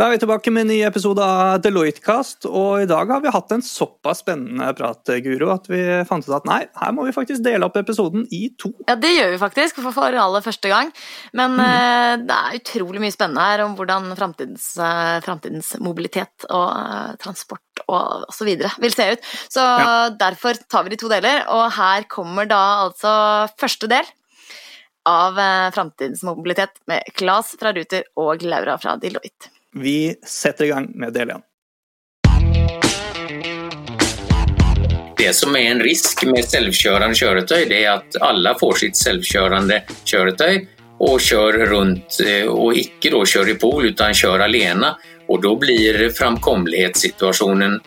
Da er vi tilbake med en ny episode av Deloitte-kast, og i dag har vi hatt en såpass spennende prat, Guro, at vi fant ut at nei, her må vi faktisk dele opp episoden i to. Ja, det gjør vi faktisk, for, aller første gang. Men mm. uh, det er utrolig mye spennende her om hvordan framtidens, uh, framtidens mobilitet og uh, transport og osv. vil se ut. Så ja. derfor tar vi de to deler, og her kommer da altså første del av Framtidens mobilitet med Claes fra Ruter og Laura fra Deloitte. Vi setter i gang med del én. Det som er en risk med selvkjørende kjøretøy, det er at alle får sitt selvkjørende kjøretøy og kjører rundt, eh, og ikke da kjører i pool, men kjører alene. Og da blir framkommelighetssituasjonen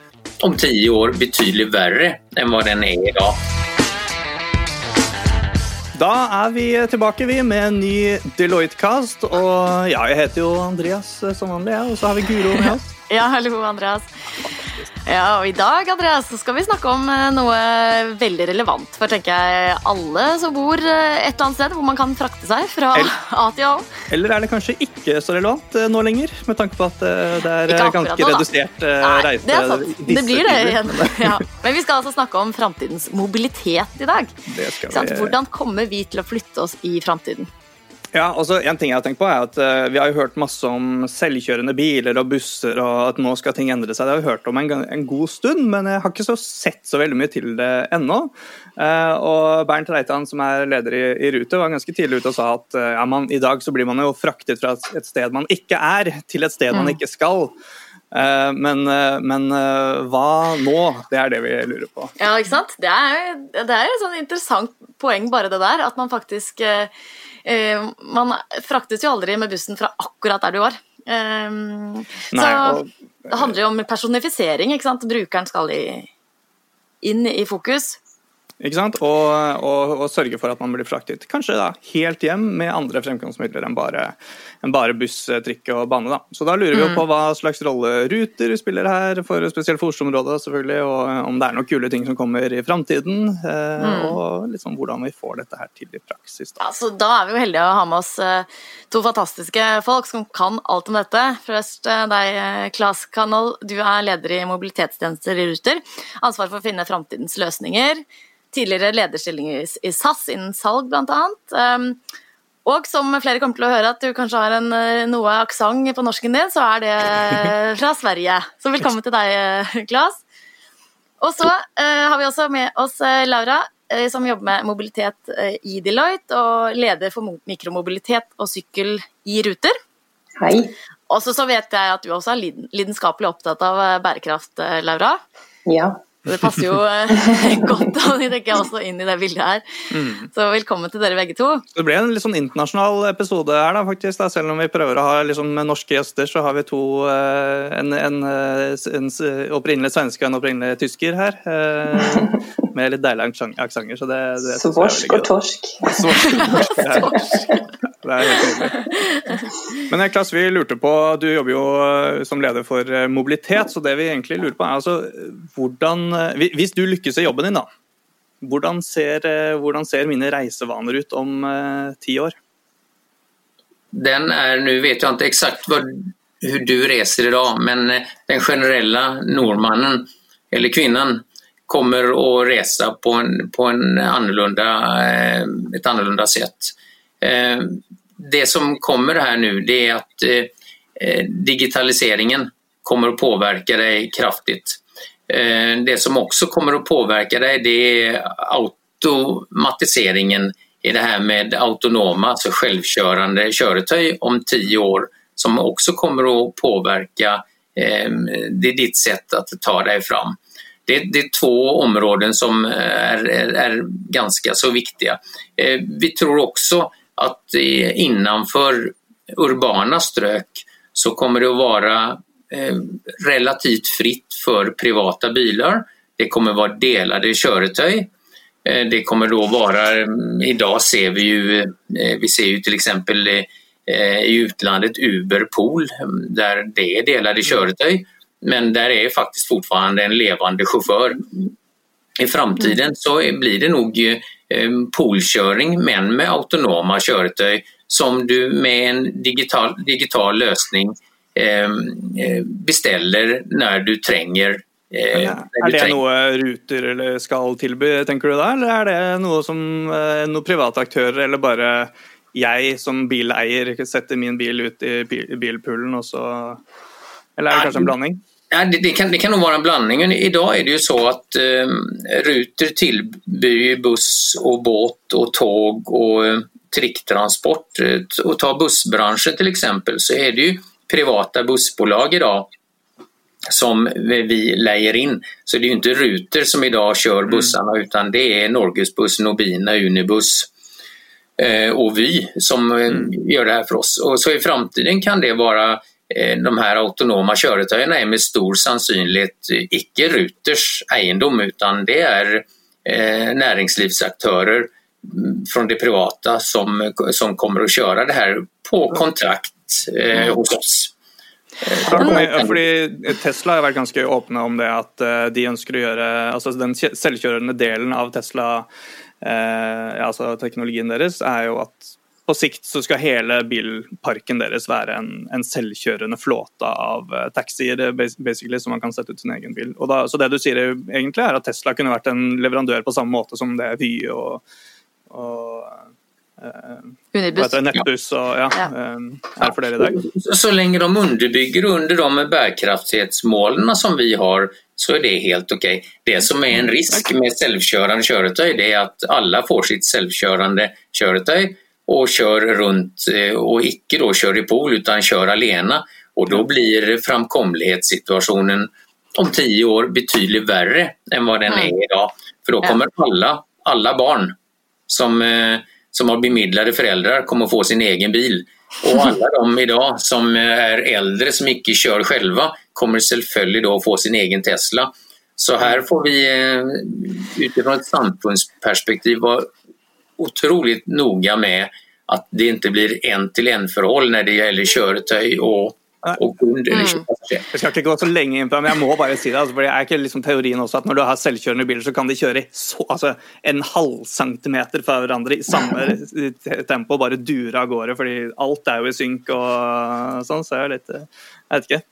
om ti år betydelig verre enn hva den er i dag. Da er vi tilbake vi med en ny Deloitte-cast. Og ja, jeg heter jo Andreas som vanlig, og så har vi Guro med oss. Ja, hallo, Andreas. Ja, og I dag Andreas, så skal vi snakke om eh, noe veldig relevant for tenker jeg, alle som bor eh, et eller annet sted hvor man kan frakte seg fra eller, A til A. Eller er det kanskje ikke så relevant eh, nå lenger, med tanke på at det er ganske nå, redusert reise? Det er sant. Det blir det igjen. Ja. Men vi skal altså snakke om framtidens mobilitet i dag. Det skal vi... Hvordan kommer vi til å flytte oss i framtiden? Ja, altså En ting jeg har tenkt på er at uh, Vi har jo hørt masse om selvkjørende biler og busser, og at nå skal ting endre seg. Det har vi hørt om en, en god stund, men jeg har ikke så sett så veldig mye til det ennå. Uh, og Bernt Reitan, som er leder i, i Rute, var ganske tidlig ute og sa at uh, ja, man, i dag så blir man jo fraktet fra et sted man ikke er, til et sted mm. man ikke skal. Men, men, hva nå? Det er det vi lurer på. Ja, ikke sant? Det er, det er et sånn interessant poeng, bare det der. At man faktisk Eh, man fraktes jo aldri med bussen fra akkurat der du var. Ehm, så det handler jo om personifisering. ikke sant? Brukeren skal inn i fokus. Ikke sant? Og, og, og, sørge for at man blir fraktet kanskje da, helt hjem med andre fremkomstmidler enn bare, enn bare buss, trikk og bane. Da. Så da lurer vi jo mm. på hva slags rolle Ruter spiller her, for, spesielt for Oslo-området selvfølgelig, og om det er noen kule ting som kommer i framtiden. Eh, mm. Og liksom hvordan vi får dette her til i praksis. Da. Altså, da er vi jo heldige å ha med oss eh, to fantastiske folk som kan alt om dette. Først eh, deg, Klas Kanal, du er leder i mobilitetstjenester i Ruter. Ansvar for å finne framtidens løsninger tidligere lederstillinger i SAS innen salg, bl.a. Um, og som flere kommer til å høre at du kanskje har en, eh, noe aksent på norsken din, så er det fra Sverige. Så velkommen til deg, Klas. Og så har vi også med oss Laura, som jobber med mobilitet i Deloitte, og leder for mikromobilitet og sykkel i Ruter. Hei. Og så vet jeg at du også er lidenskapelig opptatt av bærekraft, Laura. Ja. Det passer jo eh, godt tenker jeg, også inn i det bildet her. Mm. Så velkommen til dere begge to. Det ble en litt sånn internasjonal episode her, da, faktisk. Da. Selv om vi prøver å ha liksom, norske gjester, så har vi to eh, En, en, eh, en opprinnelig svenske og en opprinnelig tysker her. Med litt deilige aksenter. Så det, det Svorsk og torsk. Svorsk og torsk. Det er helt nydelig. Men Klas, vi lurte på, du jobber jo som leder for mobilitet, så det vi egentlig lurer på er altså hvordan Eh, hvis du lykkes i jobben din, da, hvordan ser, eh, hvordan ser mine reisevaner ut om ti år? Den er, Nå vet jeg ikke eksakt hvordan du reiser i dag, men den generelle nordmannen eller kvinnen kommer å reise på, en, på en annorlunda, et annerledes sett. Det som kommer her nå, det er at digitaliseringen kommer å påvirke deg kraftig. Eh, det som også kommer å påvirke deg, det er automatiseringen i det her med autonome, altså selvkjørende kjøretøy om ti år, som også kommer å påvirke det er ditt sett å ta deg fram. Det, det, er to områder som er, er, er ganske så viktige. Eh, vi tror også at innenfor urbana strøk så kommer det å være Eh, relativt fritt for privata biler. Det kommer være delade kjøretøy. Eh, det kommer da være I dag ser vi jo eh, vi ser jo f.eks. exempel i utlandet Uber Pool der det er delade mm. kjøretøy, men der er faktisk fortfarande en levende sjåfør. I framtiden mm. så blir det nog poolkjøring, men med autonoma kjøretøy som du med en digital, digital løsning bestiller når du trenger ja. Er det noe Ruter eller skal tilby, tenker du da, eller er det noe som noen private aktører, eller bare jeg som bileier setter min bil ut i bilpoolen, og så Eller er det kanskje en blanding? Ja, det, det, kan, det kan nog vara en blandning. Idag är det ju så att eh, Ruter tillbyr buss och båt och tåg och eh, tricktransport. Eh, och ta bussbranschen till exempel så är det ju privata bussbolag idag som vi lejer in. Så det är ju inte Ruter som idag kör mm. bussarna mm. utan det är Norgesbuss, Nobina, Unibuss eh, och Vy som eh, mm. gör det här för oss. Och så i framtiden kan det vara de här autonoma kjøretøyene er med stor sannsynlighet ikke Ruters eiendom, utan det er næringslivsaktører näringslivsaktörer fra det privata som, som kommer å kjøre det her på kontrakt eh, hos oss. Fordi Tesla har vært ganske åpne om det at eh, de ønsker å gjøre altså Den selvkjørende delen av Tesla, eh, altså teknologien deres, er jo at på sikt så skal hele bilparken deres være en, en selvkjørende flåte av uh, taxier eh, basically, som man kan sette ut sin egen bil. Da, så det du sier egentlig er at Tesla kunne vært en leverandør på samme måte som det Vy og, og uh, Unibuss. Nettbuss og ja, ja. er for dere i dag. Så lenge de underbygger under de bærekraftighetsmålene som vi har, så er det helt ok. Det som er en risk med selvkjørende kjøretøy, det er at alle får sitt selvkjørende kjøretøy och kör runt eh, och icke då kör i pool utan kör alena och då blir framkomlighetssituationen om tio år betydligt värre än vad den är idag. För då kommer alla, alla barn som, eh, som har bemidlade föräldrar kommer få sin egen bil. Och alla de idag som är äldre som icke kör själva kommer selvfølgelig då få sin egen Tesla. Så här får vi eh, utifrån ett samfunnsperspektiv vara otroligt noga med at det ikke blir en-til-en-forhold når det gjelder kjøretøy og og kund mm. Jeg skal ikke gå så lenge inn på det, men jeg må bare si det. Altså, for det er ikke liksom teorien også at Når du har selvkjørende biler, så kan de kjøre så, altså, en halv centimeter fra hverandre i samme tempo, bare dure av gårde, fordi alt er jo i synk og sånn. Så er det litt Jeg vet ikke.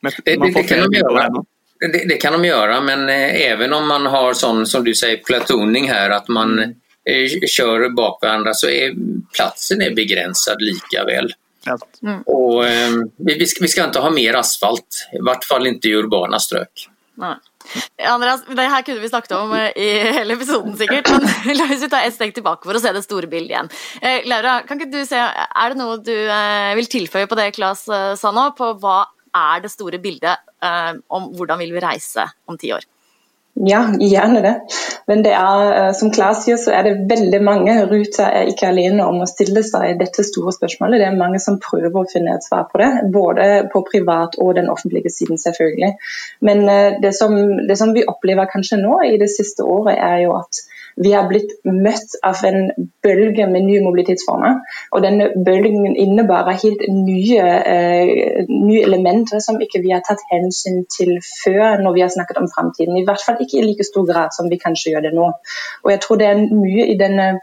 Men, det, det, det, kan de gjøre. Det, det, kan de gjøre, men eh, even om man har sånn som du sier, platooning her, at man mm kör bak varandra så är platsen är begränsad lika. Mm. Och, eh, vi, skal vi ska inte ha mer asfalt, i hvert fall ikke i urbana strøk. Nei. Andreas, det her kunne vi snakket om eh, i hele episoden sikkert, men la oss ta et steg tilbake for å se det store bildet igjen. Eh, Laura, kan ikke du se, er det noe du eh, vil tilføye på det Klas eh, sa nå, på hva er det store bildet om hvordan vil vi reise om ti år? Ja, gjerne det. Men det er, eh, som Klas sier, så er det veldig mange. Ruter er ikke alene om å stille seg dette store spørsmålet. Det er mange som prøver å finne et svar på det. Både på privat og den offentlige siden, selvfølgelig. Men eh, det som, det som vi opplever kanskje nå i det siste året, er jo at vi har blitt møtt av en bølge med nye mobilitetsformer. Og denne bølgen innebærer helt nye, eh, nye, elementer som ikke vi har tatt hensyn til før når vi har snakket om framtiden. I hvert fall ikke i like stor grad som vi kanskje gjør det nå. Og jeg tror det er mye i denne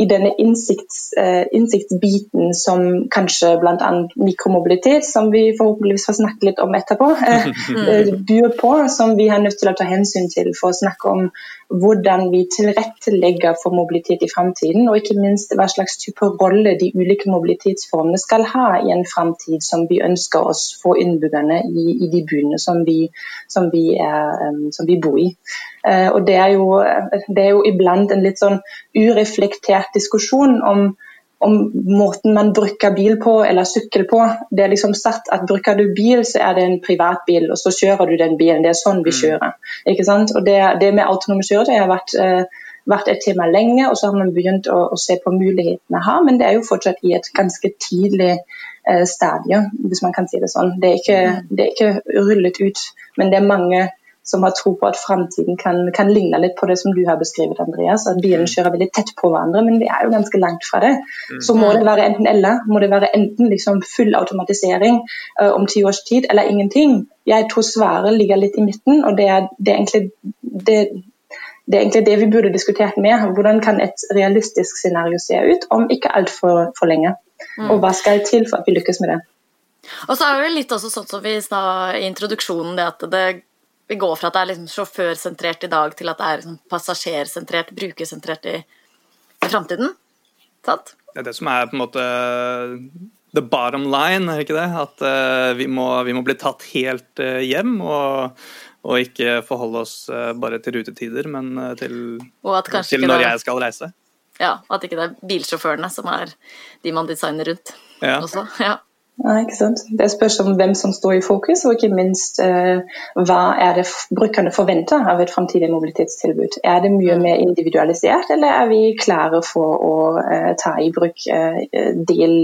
i denne innsikts, uh, innsiktsbiten som kanskje bl.a. mikromobilitet, som vi forhåpentligvis får snakke litt om etterpå, uh, byr på, som vi har nødt til å ta hensyn til for å snakke om hvordan vi tilrettelegger for mobilitet i fremtiden, og ikke minst hva slags type rolle de ulike mobilitetsformene skal ha i en fremtid som vi ønsker oss for innbyggerne i, i de byene som vi, som, vi er, som vi, bor i. Uh, og det er, jo, det er jo iblant en litt sånn ureflektert diskusjon om om måten man bruker bil på eller sykkel på. Det er liksom satt at Bruker du bil, så er det en privatbil, og så kjører du den bilen. Det er sånn vi mm. kjører. Ikke sant? Og Det, det med autonome kjøretøy har vært, uh, vært, et tema lenge, og så har man begynt å, å, se på mulighetene her, men det er jo fortsatt i et ganske tidlig uh, stadie, hvis man kan si det sånn. Det er, ikke, mm. det er ikke rullet ut, men det er mange som har tro på at framtiden kan, kan, ligne litt på det som du har beskrevet, Andreas. At bilene mm. kjører veldig tett på hverandre, men vi er jo ganske langt fra det. Mm. Så må det være enten eller. Må det være enten liksom full automatisering uh, om ti års tid, eller ingenting. Jeg tror svaret ligger litt i midten, og det er, det er egentlig det, det er egentlig det vi burde diskutert med. Hvordan kan et realistisk scenario se ut om ikke altfor for lenge? Mm. Og hva skal til for at vi lykkes med det? Og så er det litt også sånn som vi sa i introduksjonen, det at det, vi går fra at det er liksom sjåførsentrert i dag, til at det er liksom passasjersentrert, brukersentrert i, i framtiden. Sant? Det er det som er på en måte the bottom line, er ikke det? At uh, vi, må, vi, må, bli tatt helt uh, hjem. og og ikke forholde oss uh, bare til rutetider, men til, til når jeg skal reise. Ja, og At ikke det er bilsjåførene som er de man designer rundt ja. også. Ja. Ja, ikke sant? Det spørs om hvem som står i fokus, og ikke minst eh, hva er det brukerne forventer av et framtidig mobilitetstilbud. Er det mye mer individualisert, eller er vi klare for å eh, ta i bruk eh, del,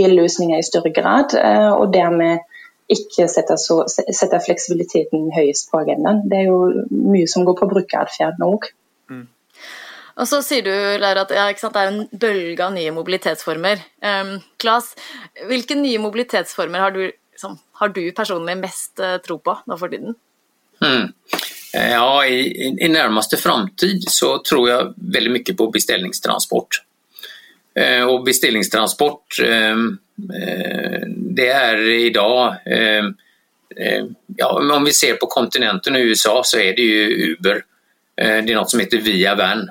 delløsninger i større grad, eh, og dermed ikke sette, så, sette fleksibiliteten høyest på agendaen. Det er jo mye som går på brukeratferd nå òg. Og så sier du, Laura, at ja, det er en bølge av nye mobilitetsformer. Um, Klas, hvilke nye mobilitetsformer har du, liksom, har du personlig mest uh, tro på nå for tiden? Mm. Ja, i, i nærmeste framtid så tror jeg veldig mye på bestillingstransport. Eh, og bestillingstransport eh, eh, det er i dag eh, ja, om vi ser på kontinentet i USA så er det jo Uber. Eh, det er noe som heter Via Van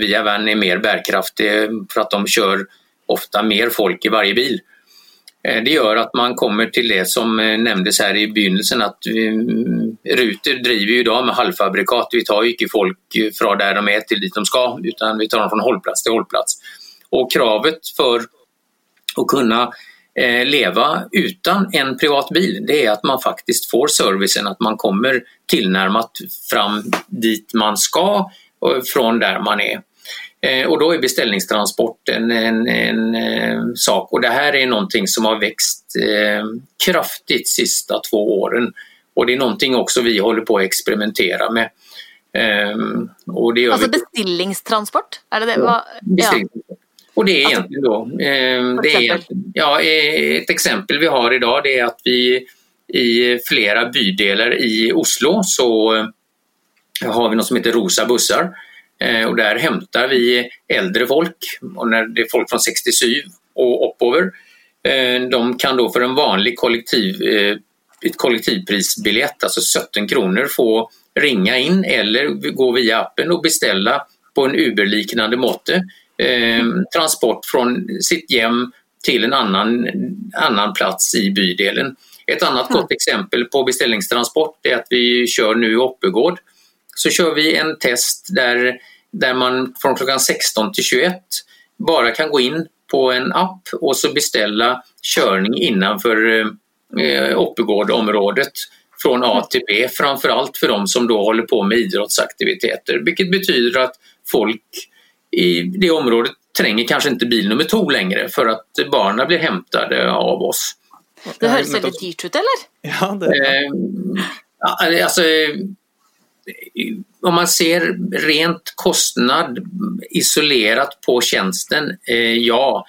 via Van är mer bärkraftig för att de kör ofta mer folk i varje bil. Eh, det gjør at man kommer til det som eh, nevntes her i begynnelsen, att mm, Ruter driver ju i dag med halvfabrikat. Vi tar ju ikke folk fra der de er til dit de skal, utan vi tar dem fra hållplats til hållplats. Och kravet for å kunne leve uten en privat bil, det er at man faktiskt får servicen, at man kommer tillnärmat fram dit man skal, från där man är. Eh, och då är beställningstransport en, en, eh, sak och det här är någonting som har växt eh, kraftigt sista två åren. Och det är någonting också vi håller på att experimentera med. Och det alltså vi... bestillingstransport? Är det det? Ja, ja. Och det är egentligen då, eh, det är, ja, ett exempel vi har idag det är att vi i flera bydelar i Oslo så har vi något som heter Rosa bussar eh, och där hämtar vi äldre folk och när det är folk från 67 och oppover. Eh, de kan då för en vanlig kollektiv, eh, ett kollektivprisbiljett, alltså 17 kronor, få ringa in eller gå via appen och beställa på en Uber-liknande måtte transport från sitt hem till en annan, annan plats i bydelen. Ett annat gott exempel på beställningstransport är att vi kör nu i Oppegård så kör vi en test där, där man från klockan 16 till 21 bara kan gå in på en app och så beställa körning innanför eh, Oppegårdområdet från A till B, framförallt för de som då håller på med idrottsaktiviteter, vilket betyder att folk i det området tränger kanske inte bil nummer två längre för att barnen blir hämtade av oss. Det høres veldig dyrt ut, eller? Ja, det er. Eh, altså, om man ser rent kostnad isolerat på tjänsten, eh, ja.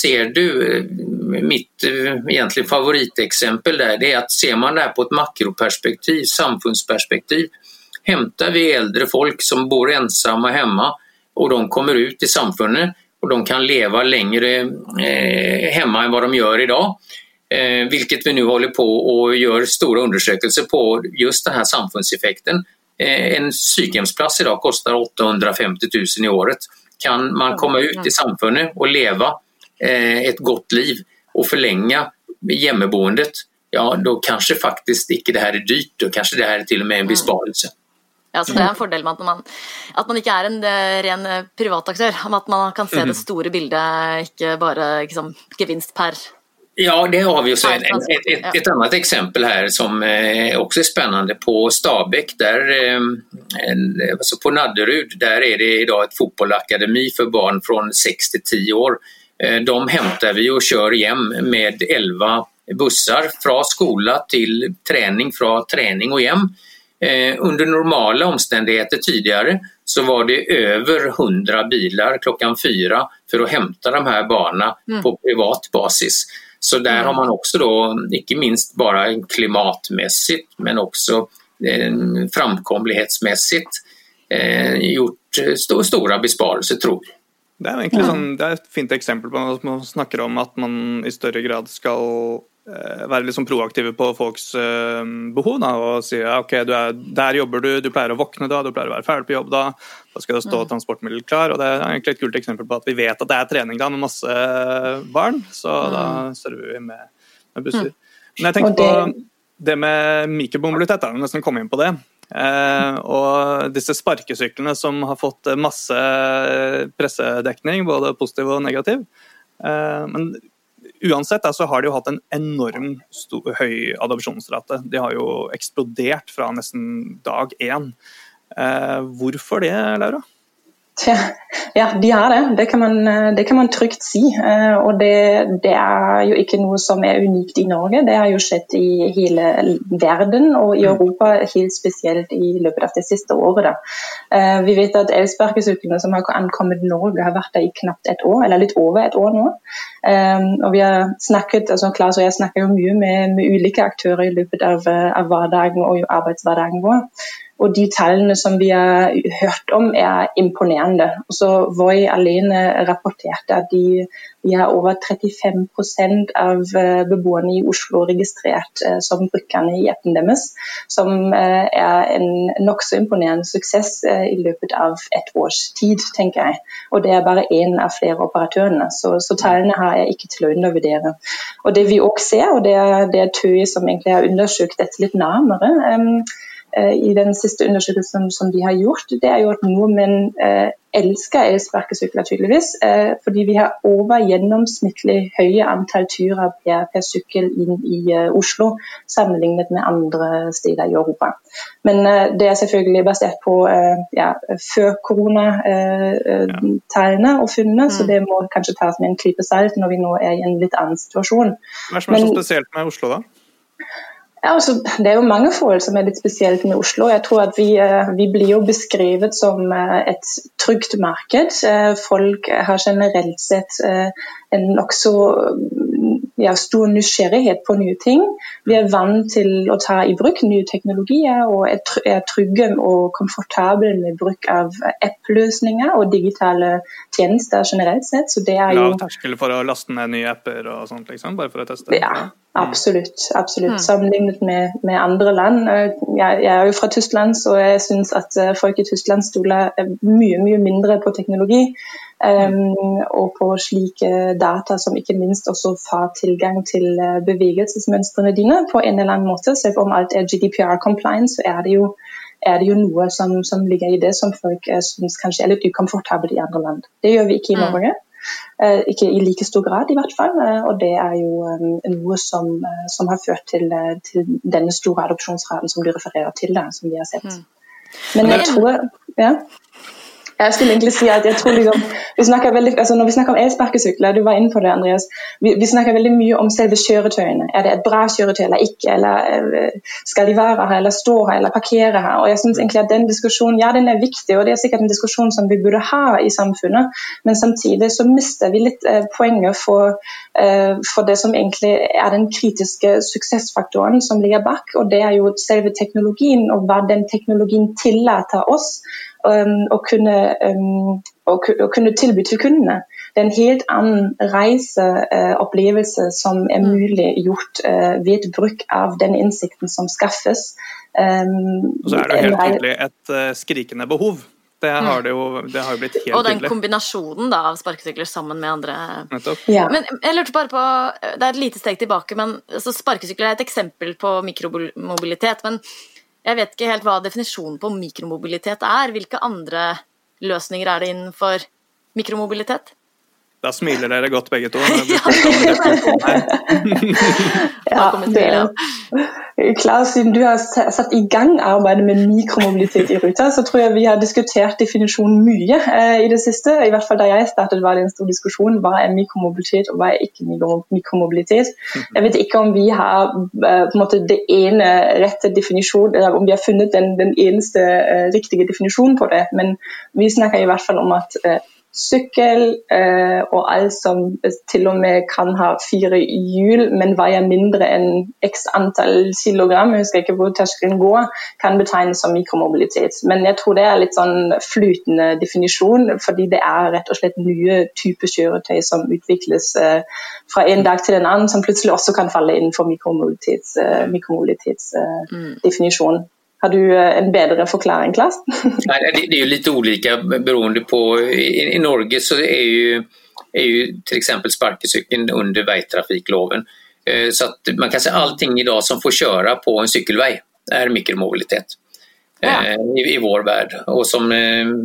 Ser du eh, mitt egentlig egentligen favoritexempel där, det är att ser man det här på ett makroperspektiv, samfundsperspektiv, hämtar vi äldre folk som bor ensamma hemma och de kommer ut i samfundet och de kan leva längre eh, hemma än vad de gör idag. dag vilket vi nu håller på och gör stora undersökelser på just den här samfundseffekten. Eh, en sykehjemsplass i dag koster 850 000 i året. Kan man komme ut i samfunnet og leve eh, et godt liv og forlenge hjemmeboendet, ja, da kanskje faktisk ikke det her er dyrt, og kanskje det her er til og med en mm. besparelse. Ja, så Det er en fordel med at man, at man ikke er en eh, ren privataktør, at man kan se det mm. store bildet, ikke bare liksom, gevinst per Ja, det har vi också ett, ett, ett, annat exempel här som også också är spännande. På Stabäck, där, eh, alltså på Nadderud, där är det idag ett fotbollakademi för barn från 6 till 10 år. Eh, de hämtar vi och kör hem med 11 bussar från skola till träning, från träning och hem. Under normala omständigheter tidigare så var det över 100 bilar klockan fyra för att hämta de här barnen mm. på privat basis. Så der har mm. man også da, ikke minst bare klimatmessig, men også eh, framkommelighetsmessig eh, gjort st store besparelser, tror jeg. Det er egentlig sånn, det er et fint eksempel på at man snakker om at man i større grad skal være liksom proaktive på folks uh, behov. Da, og si ja, ok, er, der jobber du, du pleier å våkne da, du pleier å være ferdig på jobb da. Da skal det stå mm. transportmiddel klar. og Det er egentlig et kult eksempel på at vi vet at det er trening da med masse barn. Så mm. da server vi med, med busser. Mm. Men jeg tenker på det med mikromobilitet, er nesten komme inn på det. Eh, og disse sparkesyklene som har fått masse pressedekning, både positiv og negativ. Eh, men uansett så har de jo hatt en enorm stor, høy adopsjonsrate. De har jo eksplodert fra nesten dag én. Eh, hvorfor det, Laura? Tja, ja, de har det. Det kan man, eh, det kan man trygt si. Eh, og det, det, er jo ikke noe som er unikt i Norge. Det har jo skjedd i hele verden og i mm. Europa helt spesielt i løpet av det siste året. Da. Eh, vi vet at elsparkesyklene som har ankommet Norge, har vært der i knapt et år, eller litt over et år nå. Og vi har snakket, altså Klaus og jeg snakker jo mye med, med ulike aktører i løpet av, av hverdagen og arbeidshverdagen vår. Og de tallene som vi har hørt om, er imponerende. Også Voi alene rapporterte at de, de har over 35 av eh, beboerne i Oslo registrert eh, som brukerne i appen deres, som eh, er en nokså imponerende suksess i løpet av et års tid, tenker jeg. Og det er bare én av flere operatørene, så, så, tallene har jeg ikke til å undervurdere. Og Det vi også ser, og det er, det er Tøy som egentlig har undersøkt dette litt nærmere, i den siste undersøkelsen som de har gjort, det er jo at nordmenn eh, elsker elsparkesykler, tydeligvis. Eh, fordi vi har over gjennomsnittlig høye antall turer per, per sykkel inn i Oslo, sammenlignet med andre steder i Europa. Men det er selvfølgelig basert på ja, før koronatallene og funnene, mm. så det må kanskje tas med en klype salt når vi nå er i en litt annen situasjon. Hva er det som er så spesielt med Oslo, da? Ja, altså, det er jo mange forhold som er litt spesielt med Oslo. Jeg tror at Vi, eh, vi blir jo beskrevet som eh, et trygt marked. Eh, folk har generelt sett en nokså ja, stor nysgjerrighet på nye ting. Vi er vant til å ta i bruk nye teknologier og er trygge og komfortable med bruk av app-løsninger og digitale tjenester generelt sett. Så det er jo Lav terskel for å laste ned nye apper og sånt, liksom, bare for å teste? Ja, absolutt. absolutt. Mm. Sammenlignet med, med, andre land. Jeg, jeg, er jo fra Tyskland, så jeg syns at eh, folk i Tyskland stoler mye, mye mindre på teknologi. Um, og på slike data som ikke minst også får tilgang til eh, bevegelsesmønstrene dine på en eller annen måte. Selv om alt er GDPR-compliance, så er det jo, er det jo noe som, som, ligger i det som folk syns kanskje er litt ukomfortabelt i andre land. Det gjør vi ikke i mm. Norge. Uh, ikke i like stor grad, i hvert fall. Uh, og det er jo um, noe som, som, har ført til, til, denne store adopsjonsraten som du refererer til, da, som vi har sett. Mm. Men jeg tror ja. Jeg skulle egentlig si at jeg tror liksom, vi veldig, altså Når vi snakker om elsparkesykler, du var inne på det, Andreas, vi, vi, snakker veldig mye om selve kjøretøyene. Er det et bra kjøretøy eller ikke? Eller eh, Skal de være her, eller stå her, eller parkere her? Og jeg synes egentlig at den diskusjonen ja, den er viktig, og det er sikkert en diskusjon som vi burde ha i samfunnet. Men samtidig så mister vi litt eh, poenget for, eh, for, det som egentlig er den kritiske suksessfaktoren som ligger bak, og det er jo selve teknologien, og hva den teknologien tillater oss å, kunne, um, å, kunne, tilby til kundene. Det er en helt annen reiseopplevelse uh, som er mm. mulig gjort uh, ved bruk av den innsikten som skaffes. Um, og så er det helt tydelig et uh, skrikende behov. Det mm. har, det, jo, det har jo, blitt helt tydelig. Og den tydelig. kombinasjonen da, av sparkesykler sammen med andre ja. Men jeg lurte bare på, Det er et lite steg tilbake, men altså, sparkesykler er et eksempel på mikromobilitet. Men jeg vet ikke helt hva definisjonen på mikromobilitet er. Hvilke andre løsninger er det innenfor mikromobilitet? Da smiler dere godt begge to. ja, det er Klar, siden du har satt i gang arbeidet med mikromobilitet i Ruta, så tror jeg vi har diskutert definisjonen mye eh, i det siste. I hvert fall Da jeg startet var det en stor diskusjon. Hva er mikromobilitet og hva er ikke mikromobilitet? Jeg vet ikke om vi har eh, på en måte det ene rette definisjonen, eller om vi har funnet den, den eneste eh, riktige definisjonen på det. Men vi snakker i hvert fall om at eh, sykkel eh, og alt som til og med kan ha fire hjul, men veier mindre enn x antall kilogram, jeg husker ikke hvor terskelen går, kan betegnes som mikromobilitet. Men jeg tror det er litt sånn flytende definisjon, fordi det er rett og slett nye typer kjøretøy som utvikles eh, fra en dag til en annen, som plutselig også kan falle innenfor mikromobilitetsdefinisjonen. Mikromobilitets, eh, mm. Har du eh, en bedre forklaring, Klas? det, det är ju lite olika beroende på. I, i Norge så är ju, är ju till exempel under vägtrafikloven. Eh, så att man kan säga allting idag som får köra på en cykelväg är mikromobilitet. Ja. Eh, I, I, vår värld. Och som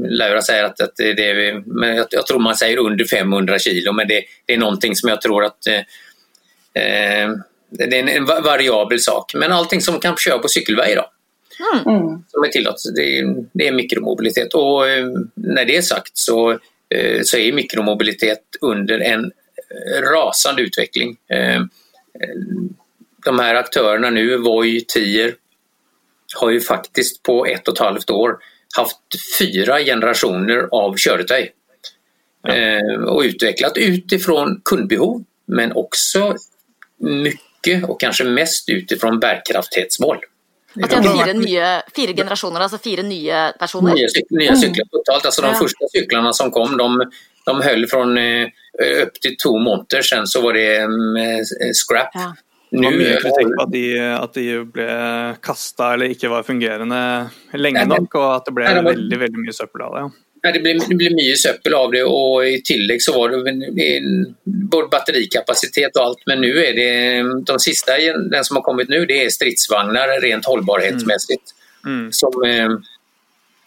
Laura säger att, att det är, men jag, tror man säger under 500 kilo men det, det är någonting som jag tror att eh, det är en, en variabel sak. Men allting som kan köra på cykelväg idag Mm. Som er tillatt. Det är, det er mikromobilitet Og når det er sagt så, eh, så er mikromobilitet under en rasende utvikling. De her aktørene nå, Voi, Tier, har jo faktisk på ett og et halvt år hatt fyra generationer av kjøretøy. ja. Og utviklet ut utifrån kundebehov, men også mye og kanskje mest utifrån bärkraftighetsmål. At de har fire, nye, fire generasjoner, altså fire nye personer? Nye, nye sykler totalt. Altså, de ja. første syklene som kom, de, de holdt fra opp til to måneder. Sen så var det um, scrap. Ja. Det var mye kritikk på at de, at de ble kasta eller ikke var fungerende lenge nok, og at det ble veldig veldig mye søppel av det. Ja. Det blir, det blir, mye søppel av det, og i tillegg så var det både batterikapasitet og alt. Men nå er det de siste, den som har kommet nå, det er stridsvogner rent holdbarhetsmessig. Mm. Mm. Som, eh,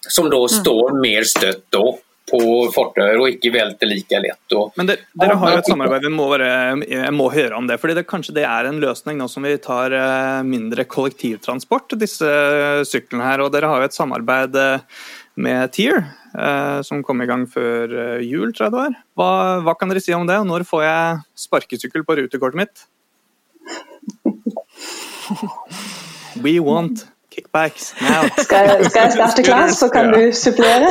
som da mm. står mer støtt da på fortauer og ikke velter like lett. Og, Men det, Dere har jo et samarbeid, vi må bare, jeg må høre om det. fordi det, Kanskje det er en løsning nå som vi tar eh, mindre kollektivtransport, disse syklene her. og Dere har jo et samarbeid eh, med Tier, eh, som kom i gang før eh, jul, tror jeg det var. Hva, hva, kan dere si om det, og når får jeg sparkesykkel på rutekortet mitt? We want kickbacks now. Skal, skal jeg starte klar, så kan du supplere?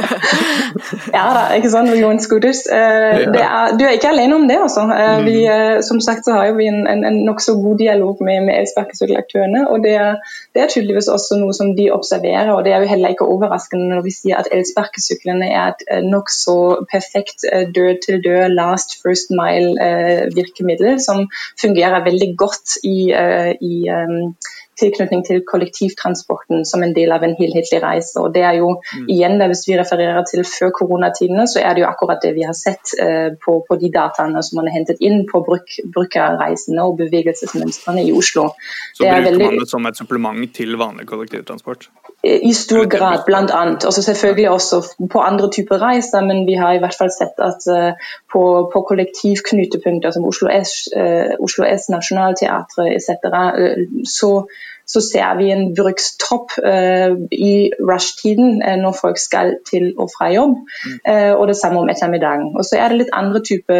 ja da, ikke sant, Jon scooters. Eh, er, du er ikke alene om det, altså. Eh, vi, mm. eh, som sagt så har vi en, en, en nokså god dialog med, med elsparkesykkelaktørene. Og det er, det er, tydeligvis også noe som de observerer, og det er jo heller ikke overraskende når vi sier at elsparkesyklene er et nokså perfekt død-til-død last first mile-virkemiddel, som fungerer veldig godt i, i tilknytning til kollektivtransporten som en del av en helhetlig reise. Og det er jo mm. igjen, Hvis vi refererer til før koronatidene, så er det jo akkurat det vi har sett eh, på, på, de dataene som man har hentet inn på bruk, brukerreisene og bevegelsesmønstrene i Oslo. Så det bruker veldig... man det som et supplement til vanlig kollektivtransport? Eh, I stor grad, blant annet. Og selvfølgelig også på andre typer reiser, men vi har i hvert fall sett at uh, på, på kollektivknutepunkter som Oslo S, Oslo S Nationaltheatret etc., så så ser vi en brukstopp eh, i rushtiden eh, når folk skal til og fra jobb. Mm. Uh, og det samme om ettermiddagen. Og så er det litt andre type,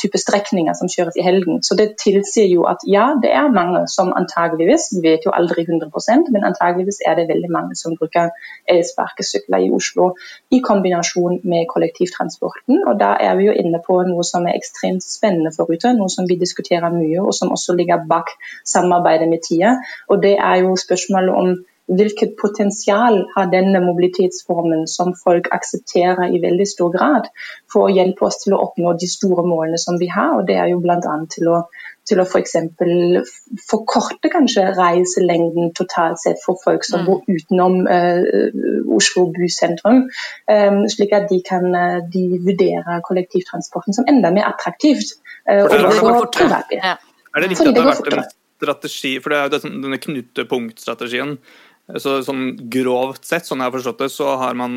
type, strekninger som kjøres i helgen. Så det tilsier jo at ja, det er mange som antageligvis, vi vet jo aldri 100% men antageligvis er det veldig mange som bruker elsparkesykler i Oslo i kombinasjon med kollektivtransporten. Og da er vi jo inne på noe som er ekstremt spennende for Ruter, noe som vi diskuterer mye, og som også ligger bak samarbeidet med TIA og det er jo spørsmålet om hvilket potensial har denne mobilitetsformen som folk aksepterer i veldig stor grad, for å hjelpe oss til å oppnå de store målene som vi har. og Det er jo bl.a. til å, til å f.eks. For forkorte kanskje reiselengden totalt sett for folk som mm. bor utenom uh, Oslo bysentrum, um, slik at de kan uh, de vurdere kollektivtransporten som enda mer attraktivt. Uh, og går fortere. Ja. Er det riktig at det har vært en strategi For det er jo denne knutepunktstrategien. Så sånn Grovt sett, sånn jeg har forstått det, så har man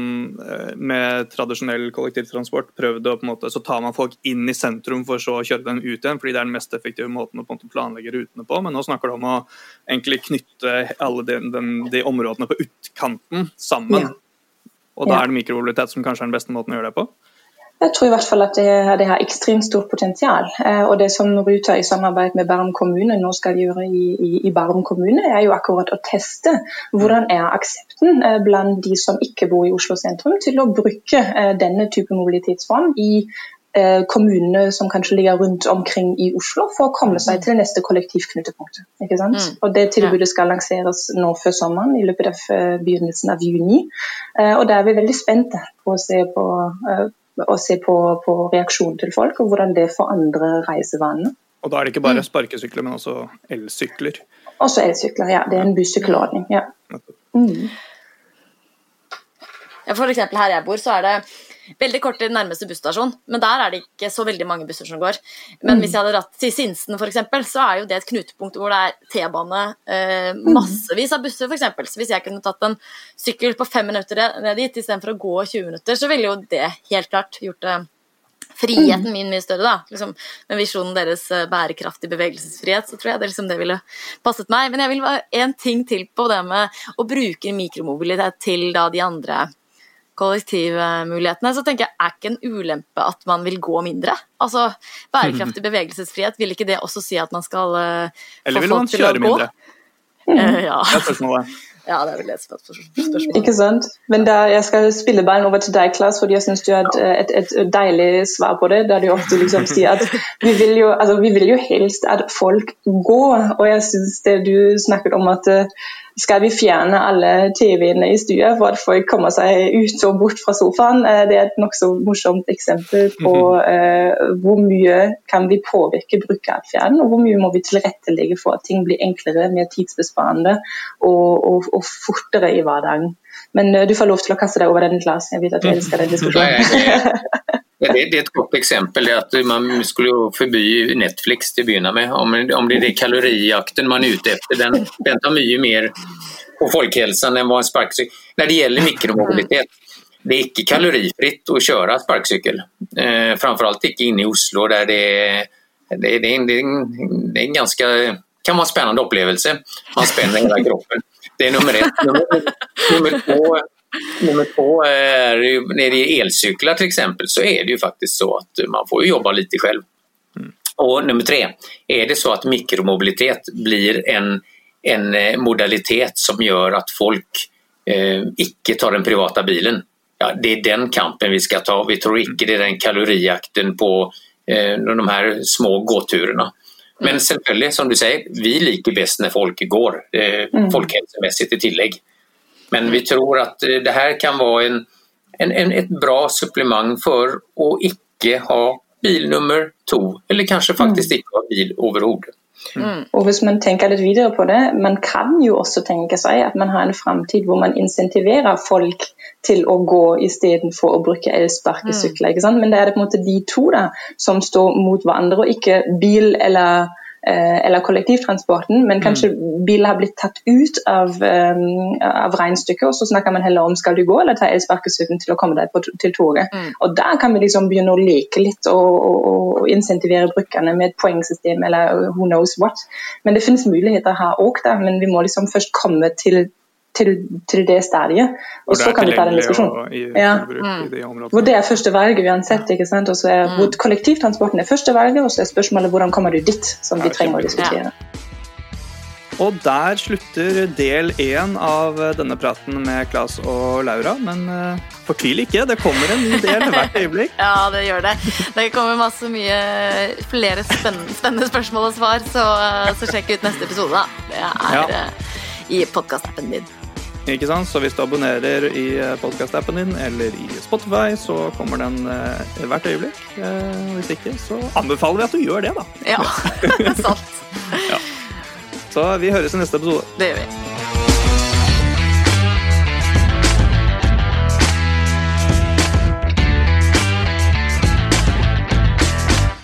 eh, med tradisjonell kollektivtransport prøvd å på en måte, Så tar man folk inn i sentrum for så å kjøre dem ut igjen, fordi det er den mest effektive måten å på en måte planlegge rutene på. Men nå snakker du om å egentlig knytte alle de, de, de områdene på utkanten sammen. Ja. Og da er det mikromobilitet som kanskje er den beste måten å gjøre det på? Jeg tror i hvert fall at det, det har ekstremt stort potensial. Eh, og Det som Ruter i samarbeid med Bærum kommune nå skal gjøre i, i, i Bærum kommune, er jo akkurat å teste hvordan er aksepten eh, blant de som ikke bor i Oslo sentrum, til å bruke eh, denne type mobilitetsform i kommunene som kanskje ligger rundt omkring i Oslo, for å komme seg til neste kollektivknutepunkt. Ikke sant? Mm. Og Det tilbudet skal lanseres nå før sommeren, i løpet av begynnelsen av juni. Og Da er vi veldig spente på å se på og se på, på reaksjonen til folk, og hvordan det forandrer reisevanene. Og da er det ikke bare mm. sparkesykler, men også elsykler? Også elsykler, ja. Det er en bussykkelordning. ja. Mm. Ja, for eksempel her jeg bor, så er det veldig kort til nærmeste busstasjon, men der er det ikke så veldig mange busser som går. Men mm. hvis jeg hadde dratt til Sinsen f.eks., så er jo det et knutepunkt hvor det er T-bane, eh, mm. massevis av busser f.eks. Så hvis jeg kunne tatt en sykkel på fem minutter ned dit istedenfor å gå 20 minutter, så ville jo det helt klart gjort det friheten mm. min mye større, da. Liksom, med visjonen deres eh, bærekraftig bevegelsesfrihet, så tror jeg det, liksom, det ville passet meg. Men jeg vil ha en ting til på det med å bruke mikromobilitet til da de andre kollektivmulighetene, så tenker jeg er ikke en ulempe at man vil gå mindre? Altså, Bærekraftig bevegelsesfrihet, vil ikke det også si at man skal uh, Eller vil man kjøre mindre? Uh, ja. Det er spørsmålet. Ja, det er vel et spørsmål. Ikke sant. Men da, jeg skal spille ballen over til deg, Klas, fordi jeg syns du har et, et, et, deilig svar på det. Der du ofte liksom sier at vi vil, jo, altså, vi vil jo helst at folk går. Og jeg syns det du snakket om at uh, skal vi fjerne alle TV-ene i stua for at folk kommer seg ut og bort fra sofaen. Eh, det er et nokså morsomt eksempel på uh, hvor mye kan vi påvirke brukeratferden, og hvor mye må vi tilrettelegge for at ting blir enklere, mer tidsbesparende og, og, og fortere i hverdagen. Men uh, du får lov til å kaste deg over den klassen. Jeg vet at du elsker den diskusjonen. Det, det, är ett gott exempel. Det att man skulle forby Netflix till att begynne med. Om, om det är det kalorijakten man är ute efter, den, den tar mye mer på folkhälsan än vad en sparkcykel... När det gäller mikromobilitet, det är ikke kalorifritt att köra sparkcykel. Eh, framförallt ikke inne i Oslo där det, det, det, det, det är en ganska kan vara en spännande. Man spänner hela kroppen. Det är nummer ett. Nummer, nummer två Nummer två är när det är elcyklar till exempel så är det ju faktiskt så att man får jobba lite själv. Mm. Och nummer tre, är det så att mikromobilitet blir en, en eh, modalitet som gör att folk eh, icke tar den privata bilen. Ja, det är den kampen vi ska ta. Vi tror icke det är den kalorijakten på eh, de här små gåturerna. Men mm. selvfølgelig, som du säger, vi liker bäst när folk går, eh, mm. folkhälsomässigt i tillägg. Men vi tror at eh, det her kan være en, en, en, et bra supplement for å ikke ha bil nummer to, eller kanskje faktisk ikke ha bil overhodet. Mm. Og hvis man tenker litt videre på det, man kan jo også tenke seg at man har en framtid hvor man insentiverer folk til å gå istedenfor å bruke elsparkesykler. Mm. Men det er det på en måte de to da, som står mot hverandre, og ikke bil eller eller kollektivtransporten, men kanskje mm. biler har blitt tatt ut av, um, av regnestykket, og så snakker man heller om skal du gå eller ta elsparkesykkelen til å komme deg på, til toget. Mm. Og Da kan vi liksom begynne å leke litt og, og, og insentivere brukerne med et poengsystem eller who knows what. Men det finnes muligheter her òg, men vi må liksom først komme til til, til, det stadiet. Og så kan vi ta den diskusjonen. Ja. Mm. Hvor det er første valget uansett. ikke sant? Og så er mm. Kollektivtransporten er første valget, og så er spørsmålet hvordan kommer du dit, som vi trenger å diskutere. Og der slutter del én av denne praten med Claes og Laura. Men uh, fortvil ikke, det kommer en ny del hvert øyeblikk. ja, det gjør det. Det kommer masse mye flere spennende, spennende spørsmål og svar, så, uh, så, sjekk ut neste episode. da. Det er ja. uh, i podkastappen din. Ikke sant? Så hvis du abonnerer i eh, podkast-appen din eller i Spotify, så kommer den eh, hvert øyeblikk. Eh, hvis ikke, så anbefaler vi at du gjør det, da. Ja, sant. ja. Så vi høres i neste episode. Det gjør vi.